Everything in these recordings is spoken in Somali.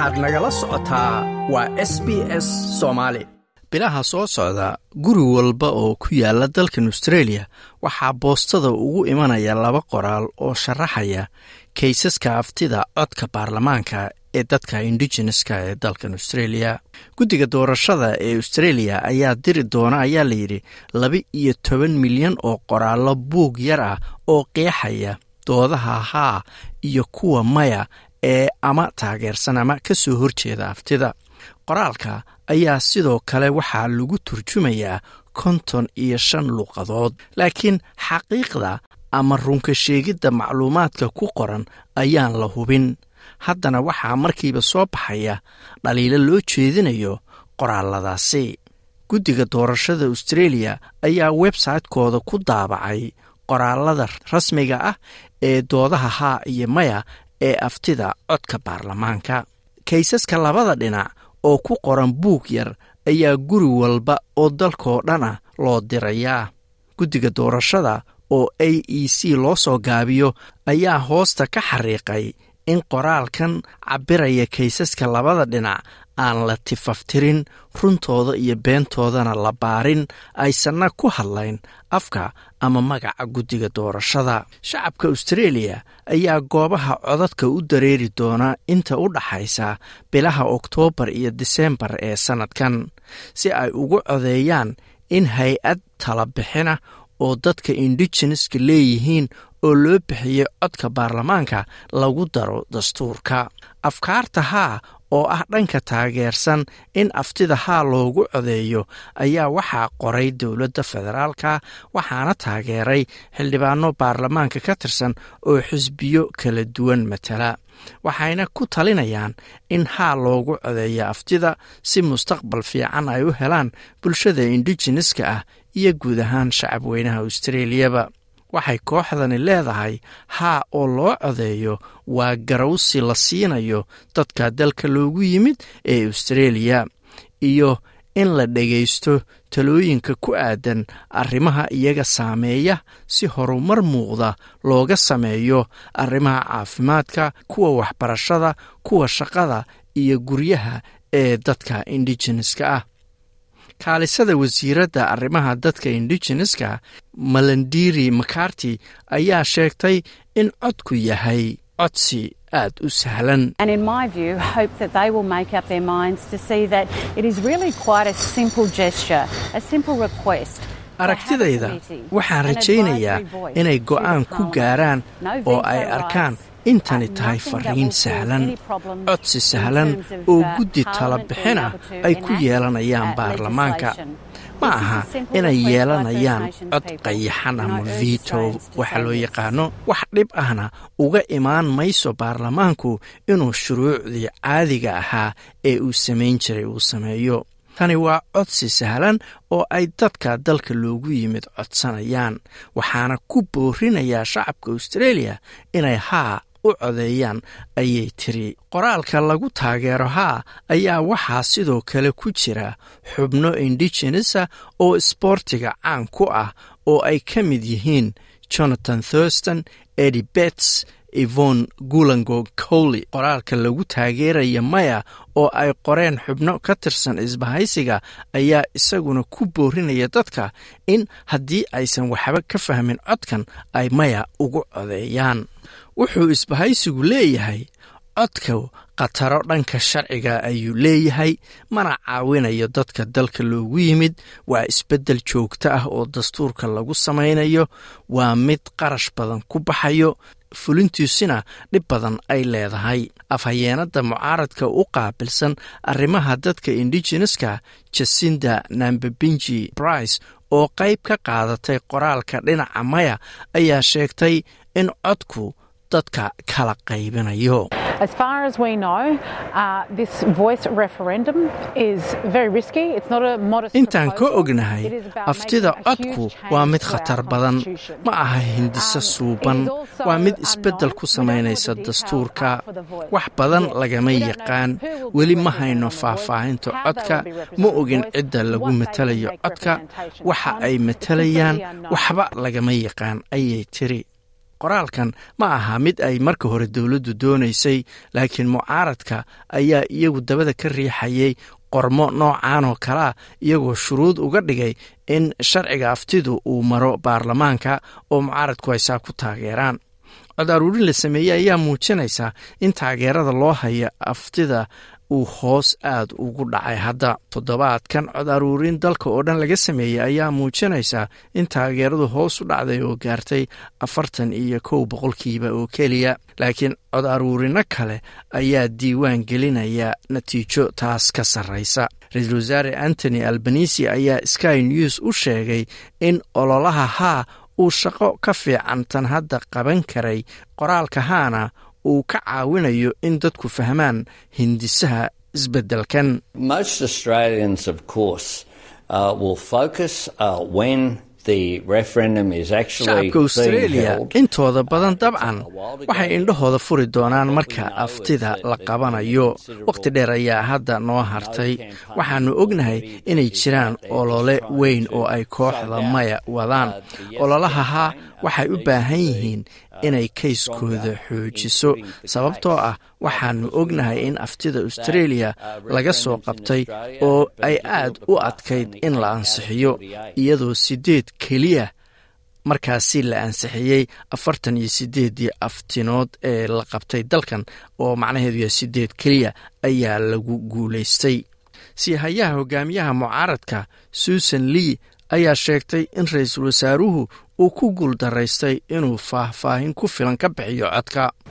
waxaad nagala socotaa waa s b s soomaali. Bilaha soo socda guri walba oo ku yaalla dalkan austreeliya waxaa boostada ugu imanaya laba qoraal oo sharaxaya kaysaska aftida codka baarlamaanka ee dadka indigeneska ee dalkan austreeliya guddiga doorashada ee austreeliya ayaa diri doona ayaa layidhi laba iyo toban milyan oo qoraallo buug yar ah oo qeexaya doodaha haa iyo kuwa maya ee ama taageersan ama ka soo horjeeda aftida qoraalka ayaa sidoo kale waxaa lagu turjumayaa konton iyo shan luuqadood laakiin xaqiiqda ama runka sheegidda macluumaadka ku qoran ayaan la hubin. Haddana waxaa markiiba soo baxaya dhaliilo loo jeedinayo qoraaladaasi. Guddiga doorashada austreeliya ayaa websaytekooda ku daabacay qoraalada rasmiga ah ee doodaha haa iyo maya ee aftida codka baarlamaanka. Kaysaska labada dhinac oo ku qoran buug yar ayaa guri walba oo dalkoo dhan ah loo dirayaa. Guddiga doorashada oo a e c loo soo gaabiyo ayaa hoosta ka xariiqay in qoraalkan cabbiraya kaysaska labada dhinac aan la tifaftirin runtooda iyo beentoodana la baarin aysanna ku hadlayn afka ama magaca guddiga doorashada. Shacabka austreeliya ayaa goobaha codadka u dareeri doona inta u dhaxaysa bilaha oktoobar iyo diseembar ee sannadkan si ay ugu codeeyaan in hay'ad tala bixina oo dadka indigeneska leeyihiin oo loo bixiyey codka baarlamaanka lagu daro dastuurka. Afkaarta haa oo ah dhanka taageersan in aftida haa loogu codeeyo ayaa waxaa qoray dowladda federaalka waxaana taageeray xildhibaano baarlamaanka ka tirsan oo xisbiyo kala duwan matala. Waxayna ku talinayaan in haa loogu codeeyo aftida si mustaqbal fiican ay u helaan bulshada indigeneska ah iyo guud ahaan shacab weynaha austreliyaba waxay kooxdani leedahay haa oo loo codeeyo waa garawsi la siinayo dadka dalka loogu yimid ee austreeliya iyo in la dhagaysto talooyinka ku aadan arrimaha iyaga saameeya si horumar muuqda looga sameeyo arrimaha caafimaadka kuwa waxbarashada kuwa shaqada iyo guryaha ee dadka indigeneska ah kaalisada wasiiradda arrimaha dadka indigeneska malandiri macarty ayaa sheegtay in codku yahay codsi aad u sahlan. Aragtidayda waxaan rajaynayaa inay go'aan ku gaaraan oo ay arkaan intani tahay fariin sahlan. codsi sahlan oo guddi tala bixina ay ku yeelanayaan baarlamaanka. ma aha inay yeelanayaan cod qayaxan ama vito waxa loo yaqaano wax dhib ahna uga imaan mayso baarlamaanku inuu shuruucdii caadiga ahaa ee uu samayn jiray uu sameeyo. Tani waa codsi sahlan oo ay dadka dalka loogu yimid codsanayaan waxaana ku boorinayaa shacabka australia inay haa u codeeyaan ayay tiri. Qoraalka lagu taageero haa ayaa waxaa sidoo kale ku jira xubno indigenesa oo isboortiga caan ku ah oo ay ka mid yihiin jonathan thurston edi bets evon gulango cowley qoraalka lagu taageeraya maya oo ay qoreen xubno ka tirsan isbahaysiga ayaa isaguna ku boorinaya dadka in haddii aysan waxba ka fahmin codkan ay maya ugu codeeyaan. Wuxuu isbahaysigu leeyahay codka khataro dhanka sharciga ayuu leeyahay mana caawinayo dadka dalka loogu yimid waa isbeddel joogto ah oo dastuurka lagu samaynayo waa mid qarash badan ku baxayo fulintiisuna dhib badan ay leedahay. Afhayeenadda mucaaradka u qaabilsan arrimaha dadka indigeneska jasinda nambabinji brice oo qayb ka qaadatay qoraalka dhinaca maya ayaa sheegtay in codku dadka kala qaybinayo intaan ka ognahay aftida codku waa mid khatar badan. ma aha hindiso suuban waa mid isbeddel ku samaynaysa dastuurka wax badan lagama yaqaan. weli ma hayno faahfaahinta codka ma ogin cidda lagu matalayo codka waxa ay matalayaan waxba lagama yaqaan. Ayay tiri qoraalkan ma aha mid ay marka hore dowladdu doonaysay laakiin mucaaradka ayaa iyagu dabada ka riixayay qormo noocan oo kalea iyagoo shuruud uga dhigay in sharciga aftidu uu maro baarlamaanka oo mucaaradku ay saa ku taageeraan. Cod aruurin la sameeyey ayaa muujinaysaa in taageerada loo haya aftida uu hoos aad ugu dhacay. Hadda toddobaadkan cod aruurin dalka oo dhan laga sameeyey ayaa muujinaysaa in taageeradu hoos u dhacday oo gaartay afartan iyo kow boqolkiiba oo keliya. Laakiin cod aruurino kale ayaa diiwaan gelinaya natiijo taas ka sarraysa. Ra'iisul wasaare antony albanisi ayaa sky news u sheegay in ololaha haa uu shaqo ka fiican tan hadda qaban karay qoraalka haana uu ka caawinayo in dadku fahmaan hindisaha isbeddelkan shacabka australia intooda badan dabcan. waxay indhahooda furi doonaan marka aftida la qabanayo. Wakhti dheer ayaa hadda noo hartay. waxaannu ognahay inay jiraan olole weyn oo ay kooxda maya wadaan. Ololaha haa waxay u baahan yihiin inay kayskooda xoojiso sababtoo ah waxaannu ognahay in aftida australia laga soo qabtay oo ay aad u adkayd in la ansixiyo iyadoo siddeed keliya markaasi la ansixiyey afartan iyo siddeeddii aftinood ee la qabtay dalkan oo macnaheedu yahay siddeed keliya ayaa lagu guulaystay. Siihayaha hogaamiyaha mucaaradka susan lee ayaa sheegtay in ra'iisul wasaaruhu uu ku guul daraystay inuu faahfaahin ku filan ka bixiyo codka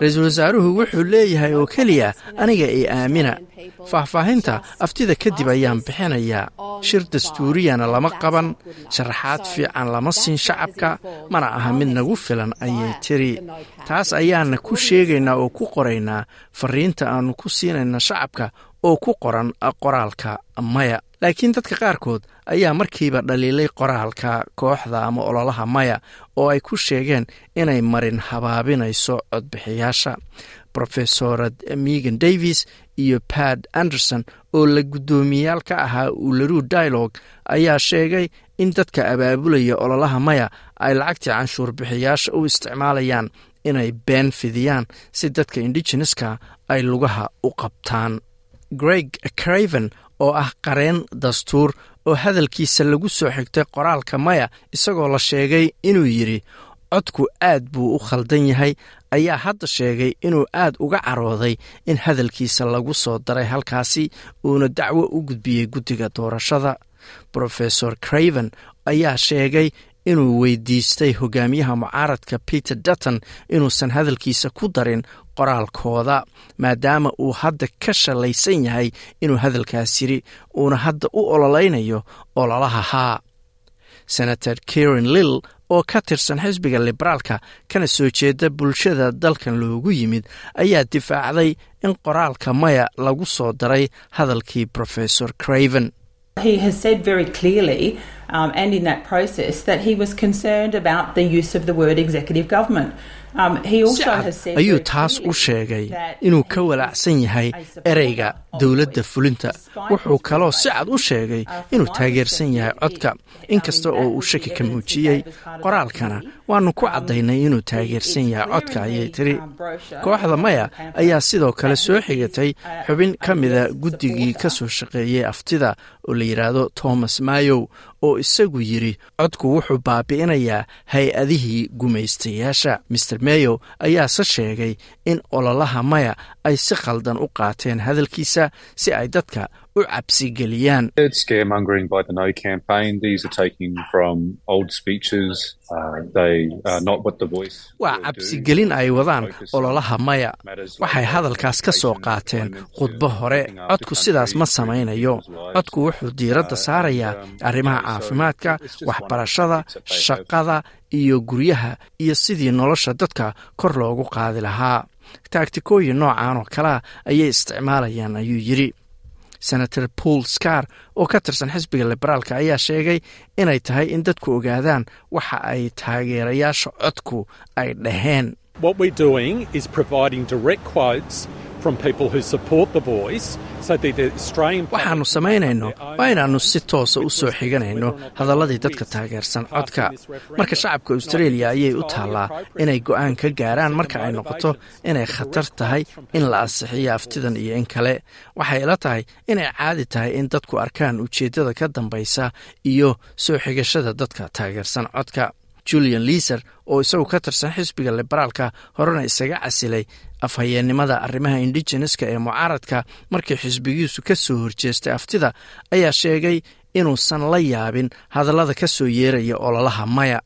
ra'iisul wasaaruhu wuxuu leeyahay oo keliya aniga io aamina. Faahfaahinta aftida kadib ayaan bixinayaa. Shir dastuuriyana lama qaban sharaxaad fiican lama siin shacabka mana aha mid nagu filan ayay tiri. Taas ayaana ku sheegaynaa oo ku qoraynaa. Fariinta aannu ku siinayna shacabka oo ku qoran qoraalka maya laakiin dadka qaarkood ayaa markiiba dhaliilay qoraalka kooxda ama ololaha maya oo ay ku sheegeen inay marin habaabinayso codbixiyaasha. Rofesorad megan davis iyo pat anderson oo la guddoomiyayaal ka ahaa uularu dialog ayaa sheegay in dadka abaabulaya ololaha maya ay lacagtii canshuur bixiyaasha u isticmaalayaan inay been fidiyaan si dadka indigeneska ay lugaha u qabtaan. Greg craven oo ah qareen dastuur oo hadalkiisa lagu soo xigtay qoraalka maya isagoo la sheegay inuu yidhi codku aad buu u khaldan yahay ayaa hadda sheegay inuu aad uga carooday in hadalkiisa lagu soo daray halkaasi uuna dacwo u gudbiyey guddiga doorashada. Rofesor craven ayaa sheegay inuu weydiistay hogaamiyaha mucaaradka peter dutton inuusan hadalkiisa ku darin qoraalkooda maadaama uu hadda ka shalaysan yahay inuu hadalkaas yiri uuna hadda u ololaynayo ololaha haa. Senator karen lill oo ka tirsan xisbiga liberaalka kana soo jeeda bulshada dalkan loogu yimid ayaa difaacday in qoraalka maya lagu soo daray hadalkii rofesor craven Um, and in that process, that he was concerned about the use of the word executive government. Um, he also has said ayuu taas u sheegay inuu ka walacsan yahay ereyga dowladda fulinta? wuxuu kaloo si cad u sheegay inuu taageersan yahay codka. inkasta oo uu shaki ka muujiyey qoraalkana waannu ku caddaynay inuu taageersan yahay codka. Ayay tiri kooxda maya ayaa sidoo kale soo xigatay xubin ka mida guddigii ka soo shaqeeyey aftida oo la yidhaahdo thomas mayow oo isagu yidri codku wuxuu baabi'inayaa hay'adihii gumaystayaasha. Mister meyow ayaase sheegay in ololaha maya ay si khaldan u qaateen hadalkiisa si ay dadka u cabsigeliyaan waa cabsigelin ay wadaan ololaha maya. waxay hadalkaas ka soo qaateen khudbo hore. codku sidaas ma samaynayo codku wuxuu diiradda saarayaa arrimaha caafimaadka waxbarashada shaqada iyo guryaha iyo sidii nolosha dadka kor loogu qaadi lahaa. Taagtikooyin noocan oo kalea ayay isticmaalayaan ayuu yidhi senator paul scar oo ka tirsan xisbiga liberaalka ayaa sheegay inay tahay in dadku ogaadaan waxa ay taageerayaasha codku ay dhaheen What we're doing is providing direct quotes from people who support the voice so that the Australian waxaannu samaynayno waa inaannu si toosa u soo xiganayno hadalladii dadka taageersan codka. marka shacabka australia ayay u taallaa inay go'aan ka gaaraan marka ay noqoto inay khatar tahay in la ansixiyo aftidan iyo in kale. Waxay ila tahay inay caadi tahay in dadku arkaan ujeeddada ka dambaysa iyo soo xigashada dadka taageersan codka julian liiser oo isagu ka tirsan xisbiga liberaalka horena isaga casilay afhayeennimada arrimaha indigeneska ee mucaaradka markii xisbigiisu ka soo horjeestay aftida ayaa sheegay inuusan la yaabin hadallada ka soo yeeraya ololaha maya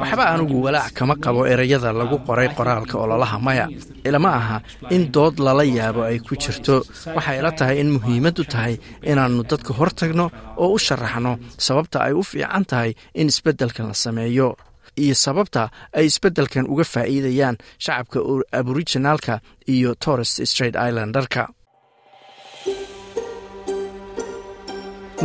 waxba anigu walaac kama qabo ereyada lagu qoray qoraalka ololaha maya. ilama aha in dood lala yaabo ay ku jirto. Waxay ila tahay in muhiimaddu tahay inaannu dadka hor tagno oo u sharaxno sababta ay u fiican tahay in isbeddelkan la sameeyo. Iyo sababta ay isbeddelkan uga faa'iidayaan shacabka aboriginaalka iyo torres straight islandarka